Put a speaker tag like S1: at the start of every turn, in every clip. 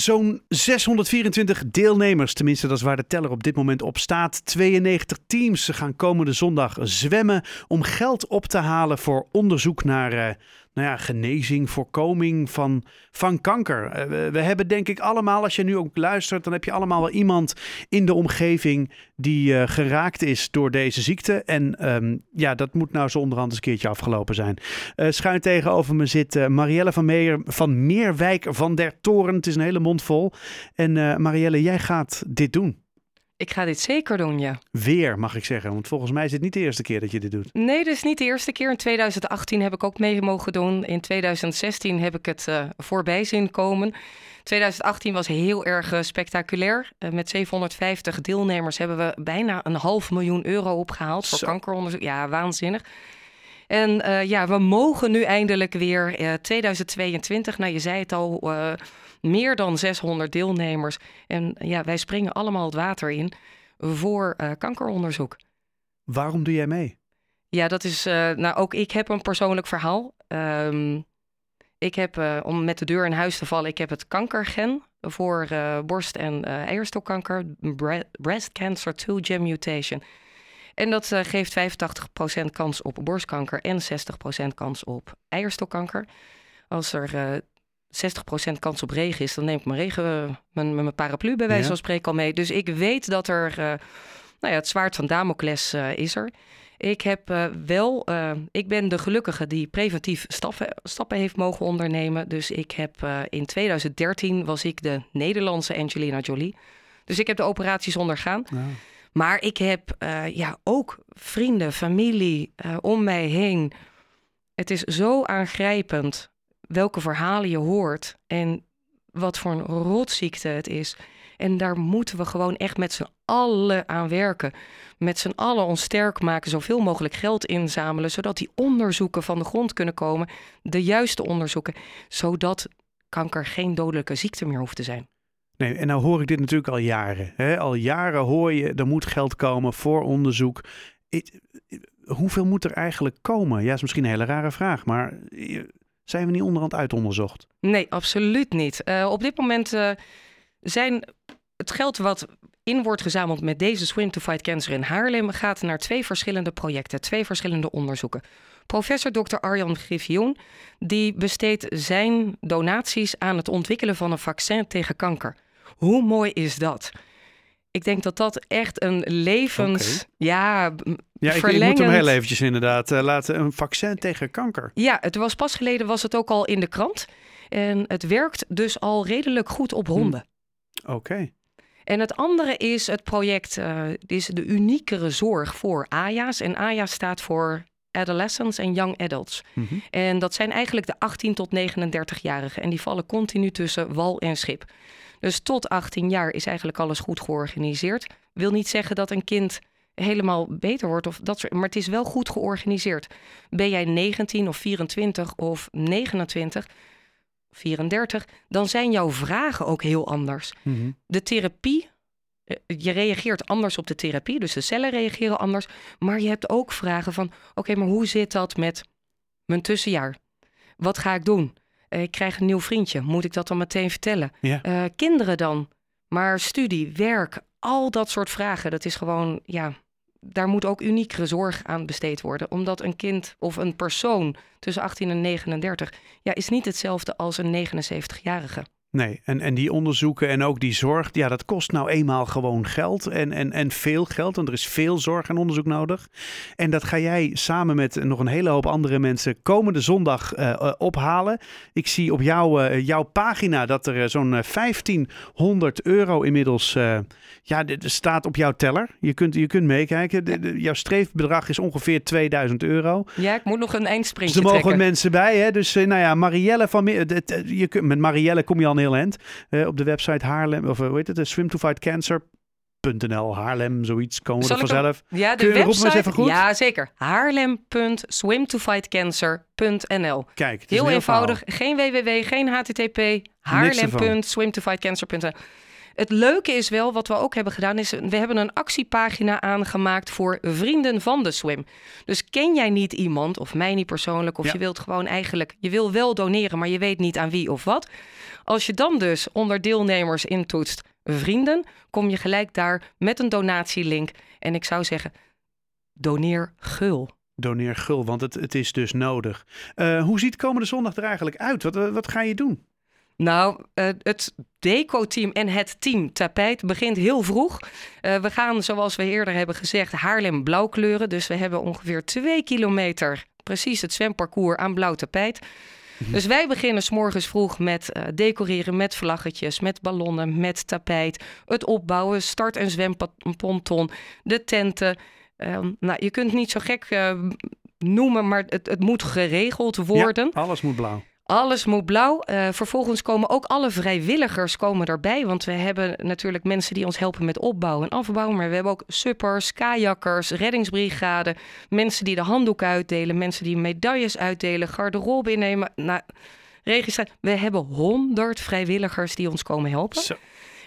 S1: Zo'n 624 deelnemers, tenminste dat is waar de teller op dit moment op staat. 92 teams gaan komende zondag zwemmen om geld op te halen voor onderzoek naar uh, nou ja, genezing, voorkoming van, van kanker. Uh, we, hebben denk ik allemaal, als je nu ook luistert, dan heb je allemaal wel iemand in de omgeving die uh, geraakt is door deze ziekte. En um, ja, dat moet nou zo onderhand eens een keertje afgelopen zijn. schuin tegenover me zit Marielle van, Meer, van Meerwijk van der Toren. Het is een hele mond vol. En Marielle, jij gaat dit doen.
S2: Ik ga dit zeker doen, ja.
S1: Weer, mag ik zeggen. Want volgens mij is het niet de eerste keer dat je dit doet.
S2: Nee, dit is niet de eerste keer. In 2018 heb ik ook mee mogen doen. In 2016 heb ik het uh, voorbij zien komen. 2018 was heel erg uh, spectaculair. Uh, met 750 deelnemers hebben we bijna een half miljoen euro opgehaald voor Zo. kankeronderzoek. Ja, waanzinnig. En uh, ja, we mogen nu eindelijk weer uh, 2022. Nou, je zei het al, uh, meer dan 600 deelnemers. En ja, wij springen allemaal het water in voor kankeronderzoek.
S1: Waarom doe jij mee?
S2: Ja, dat is. nou, ook ik heb een persoonlijk verhaal. Um, ik heb, om met de deur in huis te vallen, ik heb het kankergen voor borst- en eierstokkanker, breast cancer 2 gem mutation. En dat uh, geeft 85% kans op borstkanker en 60% kans op eierstokkanker. Als er uh, 60% kans op regen is, dan neem ik mijn, regen, mijn, mijn paraplu bij wijze van spreken al mee. Dus ik weet dat er, uh, nou ja, het zwaard van Damocles uh, is er. Ik heb uh, wel, ik ben de gelukkige die preventief stappen, stappen heeft mogen ondernemen. Dus ik heb in 2013 was ik de Nederlandse Angelina Jolie. Dus ik heb de operaties ondergaan. Ja. Maar ik heb uh, ja, ook vrienden, familie uh, om mij heen. Het is zo aangrijpend welke verhalen je hoort en wat voor een rotziekte het is. En daar moeten we gewoon echt met z'n allen aan werken. Met z'n allen ons sterk maken, zoveel mogelijk geld inzamelen, zodat die onderzoeken van de grond kunnen komen. De juiste onderzoeken, zodat kanker geen dodelijke ziekte meer hoeft te zijn.
S1: Nee, en nou hoor ik dit natuurlijk al jaren. Hè? Al jaren hoor je, er moet geld komen voor onderzoek. Hoeveel moet er eigenlijk komen? Ja, is misschien een hele rare vraag, maar zijn we niet onderhand uitonderzocht?
S2: Nee, absoluut niet. Uh, op dit moment uh, zijn het geld wat in wordt gezameld met deze Swim to Fight Cancer in Haarlem gaat naar twee verschillende projecten, twee verschillende onderzoeken. Professor Dr. Arjan Griffioen die besteedt zijn donaties aan het ontwikkelen van een vaccin tegen kanker. Hoe mooi is dat? Ik denk dat dat echt een levens... Okay. Ja,
S1: ja ik, ik, moet hem heel eventjes inderdaad uh, laten. Een vaccin tegen kanker.
S2: Ja, het was pas geleden was het ook al in de krant. En het werkt dus al redelijk goed op honden.
S1: Hm. Oké. Okay.
S2: En het andere is het project, uh, is de uniekere zorg voor AJA's. En AJA staat voor Adolescents en Young Adults. Mm -hmm. En dat zijn eigenlijk de 18 tot 39-jarigen. En die vallen continu tussen wal en schip. Dus tot 18 jaar is eigenlijk alles goed georganiseerd. Wil niet zeggen dat een kind helemaal beter wordt, of dat soort, maar het is wel goed georganiseerd. Ben jij 19 of 24 of 29, 34, dan zijn jouw vragen ook heel anders. Mm -hmm. De therapie, je reageert anders op de therapie, dus de cellen reageren anders. Maar je hebt ook vragen van: oké, okay, maar hoe zit dat met mijn tussenjaar? Wat ga ik doen? ik krijg een nieuw vriendje. Moet ik dat dan meteen vertellen?
S1: Ja.
S2: Uh, kinderen dan? Maar studie, werk, al dat soort vragen. Dat is gewoon, ja, daar moet ook uniekere zorg aan besteed worden. Omdat een kind of een persoon tussen 18 en 39... ja, is niet hetzelfde als een 79-jarige.
S1: Nee, en, en die onderzoeken en ook die zorg, ja, dat kost nou eenmaal gewoon geld en, en, en veel geld. Want er is veel zorg en onderzoek nodig. En dat ga jij samen met nog een hele hoop andere mensen komende zondag uh, ophalen. Ik zie op jouw, uh, jouw pagina dat er zo'n 1500 euro inmiddels ja, staat op jouw teller. Je kunt, je kunt meekijken. De, de, jouw streefbedrag is ongeveer 2000 euro.
S2: Ja, ik moet nog een eindsprintje
S1: dus er mogen
S2: trekken.
S1: mensen bij. Hè? Dus nou ja, Marielle van... Je kunt, met Marielle kom je al heel. Uh, op de website Haarlem, of hoe heet het, Swim to Fight Cancer. .nl, Haarlem, zoiets, komen we er vanzelf.
S2: Ja, de
S1: Kun je
S2: website,
S1: even goed?
S2: Ja, zeker. Haarlem.swimtofightcancer.nl
S1: Kijk,
S2: heel, heel eenvoudig. Geen www, geen http. Haarlem.swimtofightcancer.nl Het leuke is wel, wat we ook hebben gedaan, is we hebben een actiepagina aangemaakt voor vrienden van de swim. Dus ken jij niet iemand, of mij niet persoonlijk, of
S1: Ja.
S2: je wilt gewoon eigenlijk, je wil wel doneren, maar je weet niet aan wie of wat. Als je dan dus onder deelnemers intoetst vrienden, kom je gelijk daar met een donatielink. En ik zou zeggen, doneer gul.
S1: Doneer gul, want het, het is dus nodig. Eh, hoe ziet komende zondag er eigenlijk uit? Wat, wat ga je doen?
S2: Nou, eh, het deco-team en het team tapijt begint heel vroeg. Eh, we gaan, zoals we eerder hebben gezegd, Haarlem blauw kleuren. Dus we hebben ongeveer twee kilometer precies het zwemparcours aan blauw tapijt. Dus wij beginnen s'morgens vroeg met eh, decoreren met vlaggetjes, met ballonnen, met tapijt. Het opbouwen, start- en zwemponton, de tenten. Ehm, nou, je kunt het niet zo gek noemen, maar het, het moet geregeld worden.
S1: Ja, alles moet blauw.
S2: Alles moet blauw. Eh, vervolgens komen ook alle vrijwilligers komen erbij. Want we hebben natuurlijk mensen die ons helpen met opbouw en afbouw. Maar we hebben ook suppers, kajakkers, reddingsbrigade. Mensen die de handdoek uitdelen. Mensen die medailles uitdelen. Garderobe innemen. Nou, registratie. We hebben honderd vrijwilligers die ons komen helpen.
S1: Zo.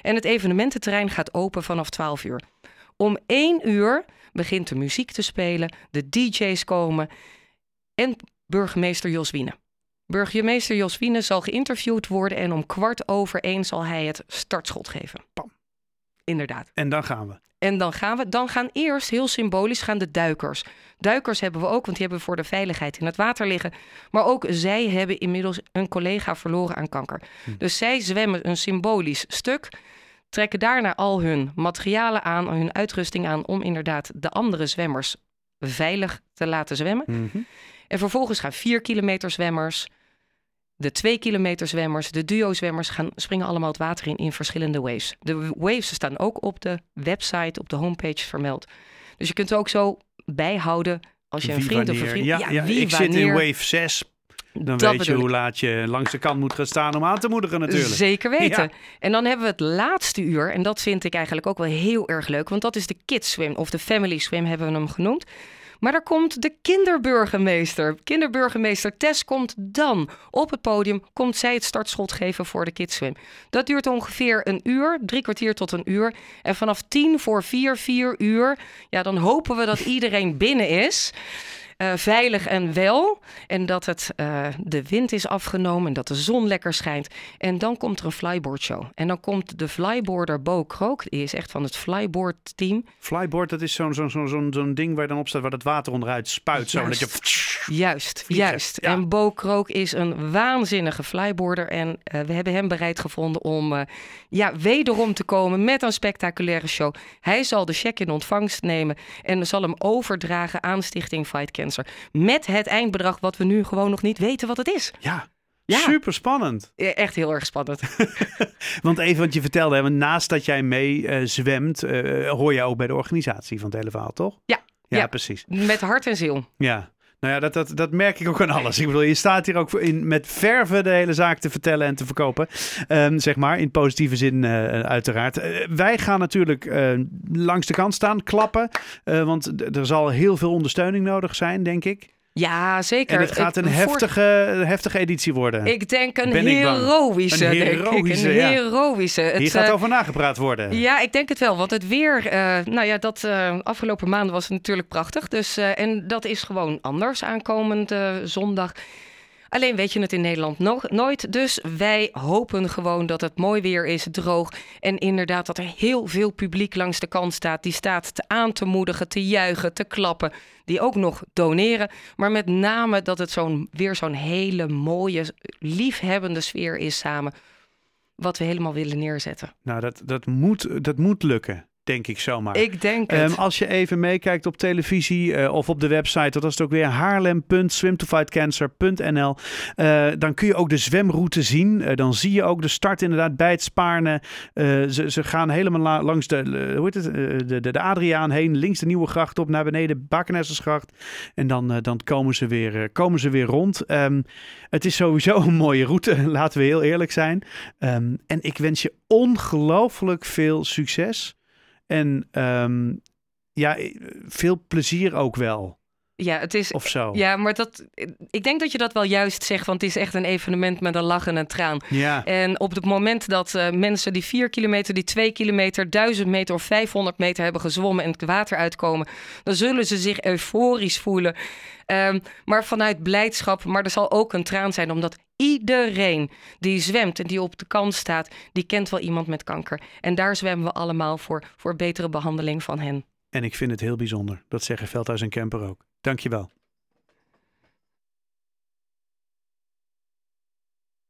S2: En het evenemententerrein gaat open vanaf 12 uur. Om 1 uur begint de muziek te spelen, de DJ's komen en burgemeester Jos Wiene. Burgemeester Jos zal geïnterviewd worden en om kwart over één zal hij het startschot geven.
S1: Pam.
S2: Inderdaad.
S1: En dan gaan we.
S2: En dan gaan we, dan gaan eerst heel symbolisch gaan de duikers. Duikers hebben we ook, want die hebben we voor de veiligheid in het water liggen. Maar ook zij hebben inmiddels een collega verloren aan kanker. Dus zij zwemmen een symbolisch stuk, trekken daarna al hun materialen aan, hun uitrusting aan, om inderdaad de andere zwemmers veilig te laten zwemmen.
S1: Mhm.
S2: En vervolgens gaan 4 kilometer zwemmers, de 2 kilometer zwemmers, de duo zwemmers gaan springen allemaal het water in in verschillende waves. De waves staan ook op de website, op de homepage vermeld. Dus je kunt ook zo bijhouden als je een vriend of een vriend...
S1: Ja, ja,
S2: wie
S1: ik zit in wave 6. Dan
S2: Dat
S1: weet je hoe laat je langs de kant moet gaan staan om aan te moedigen natuurlijk.
S2: Zeker weten.
S1: Ja.
S2: En dan hebben we het laatste uur. En dat vind ik eigenlijk ook wel heel erg leuk. Want dat is de kids swim of de family swim hebben we hem genoemd. Maar daar komt de kinderburgemeester. Kinderburgemeester Tess komt dan op het podium. Komt zij het startschot geven voor de kids swim. Dat duurt ongeveer een uur, drie kwartier tot een uur. En vanaf tien voor vier, vier uur, ja, dan hopen we dat iedereen binnen is. Eh, veilig en wel. En dat het, eh, de wind is afgenomen en dat de zon lekker schijnt. En dan komt er een flyboard show. En dan komt de flyboarder Bo Krook. Die is echt van het flyboard team.
S1: Flyboard, dat is zo'n zo'n zo'n zo'n zo'n ding waar je dan op staat, waar het water onderuit spuit. Zo, en dat je...
S2: Juist,
S1: Vliegen,
S2: juist.
S1: ja.
S2: En Bo Krook is een waanzinnige flyboarder. En eh, we hebben hem bereid gevonden om ja, wederom te komen met een spectaculaire show. Hij zal de check in ontvangst nemen en zal hem overdragen aan Stichting Fight Cancer. Met het eindbedrag wat we nu gewoon nog niet weten wat het is.
S1: Ja,
S2: Ja.
S1: super spannend.
S2: Echt heel erg spannend.
S1: Want even wat je vertelde, hè, want naast dat jij mee eh, zwemt, eh, hoor je ook bij de organisatie van het hele verhaal, toch?
S2: Ja,
S1: Ja,
S2: ja.
S1: precies.
S2: Met hart en ziel.
S1: Ja. Nou ja, dat, dat, dat merk ik ook aan alles. Ik bedoel, je staat hier ook in, met verven de hele zaak te vertellen en te verkopen. Ehm, zeg maar, in positieve zin eh, uiteraard. Eh, wij gaan natuurlijk eh, langs de kant staan, klappen. want er zal heel veel ondersteuning nodig zijn, denk ik.
S2: Ja, zeker.
S1: En het gaat een
S2: Ik-
S1: heftige, heftige editie worden.
S2: Ik denk een
S1: Ben
S2: heroïsche.
S1: Een
S2: denk ik.
S1: heroïsche,
S2: Een
S1: ja.
S2: heroïsche.
S1: Hier gaat
S2: eh,
S1: over nagepraat worden.
S2: Ja, ik denk het wel. Want het weer, eh, nou ja, dat eh, afgelopen maanden was natuurlijk prachtig. Dus, en dat is gewoon anders aankomende zondag. Alleen weet je het in Nederland nog nooit. Dus wij hopen gewoon dat het mooi weer is, droog. En inderdaad dat er heel veel publiek langs de kant staat. Die staat te aan te moedigen, te juichen, te klappen. Die ook nog doneren. Maar met name dat het weer zo'n hele mooie, liefhebbende sfeer is samen. Wat we helemaal willen neerzetten.
S1: Nou, dat, dat, moet, dat moet lukken, denk ik zomaar.
S2: Ik denk het.
S1: Ehm, als je even meekijkt op televisie eh, of op de website, dat is het ook weer haarlem.swimtofightcancer.nl. Eh, dan kun je ook de zwemroute zien. Eh, dan zie je ook de start inderdaad bij het Spaarne. Ze, ze gaan helemaal la- langs de, hoe heet het, de, de, de Adriaan heen, links de Nieuwe Gracht op, naar beneden, Bakenessersgracht. En dan, dan komen, ze weer, komen ze weer rond. Ehm, het is sowieso een mooie route, laten we heel eerlijk zijn. Ehm, en ik wens je ongelooflijk veel succes. En ehm, ja, veel plezier ook wel.
S2: Ja, het is.
S1: of zo.
S2: Ja, maar dat, ik denk dat je dat wel juist zegt, want het is echt een evenement met een lach en een traan.
S1: Ja.
S2: En op het moment dat eh, mensen die 4 kilometer, die 2 kilometer, 1000 meter of 500 meter hebben gezwommen en het water uitkomen, dan zullen ze zich euforisch voelen. Ehm, maar vanuit blijdschap, maar er zal ook een traan zijn, omdat iedereen die zwemt en die op de kant staat, die kent wel iemand met kanker. En daar zwemmen we allemaal voor, voor betere behandeling van hen.
S1: En ik vind het heel bijzonder. Dat zeggen Veldhuis en Kemper ook. Dankjewel.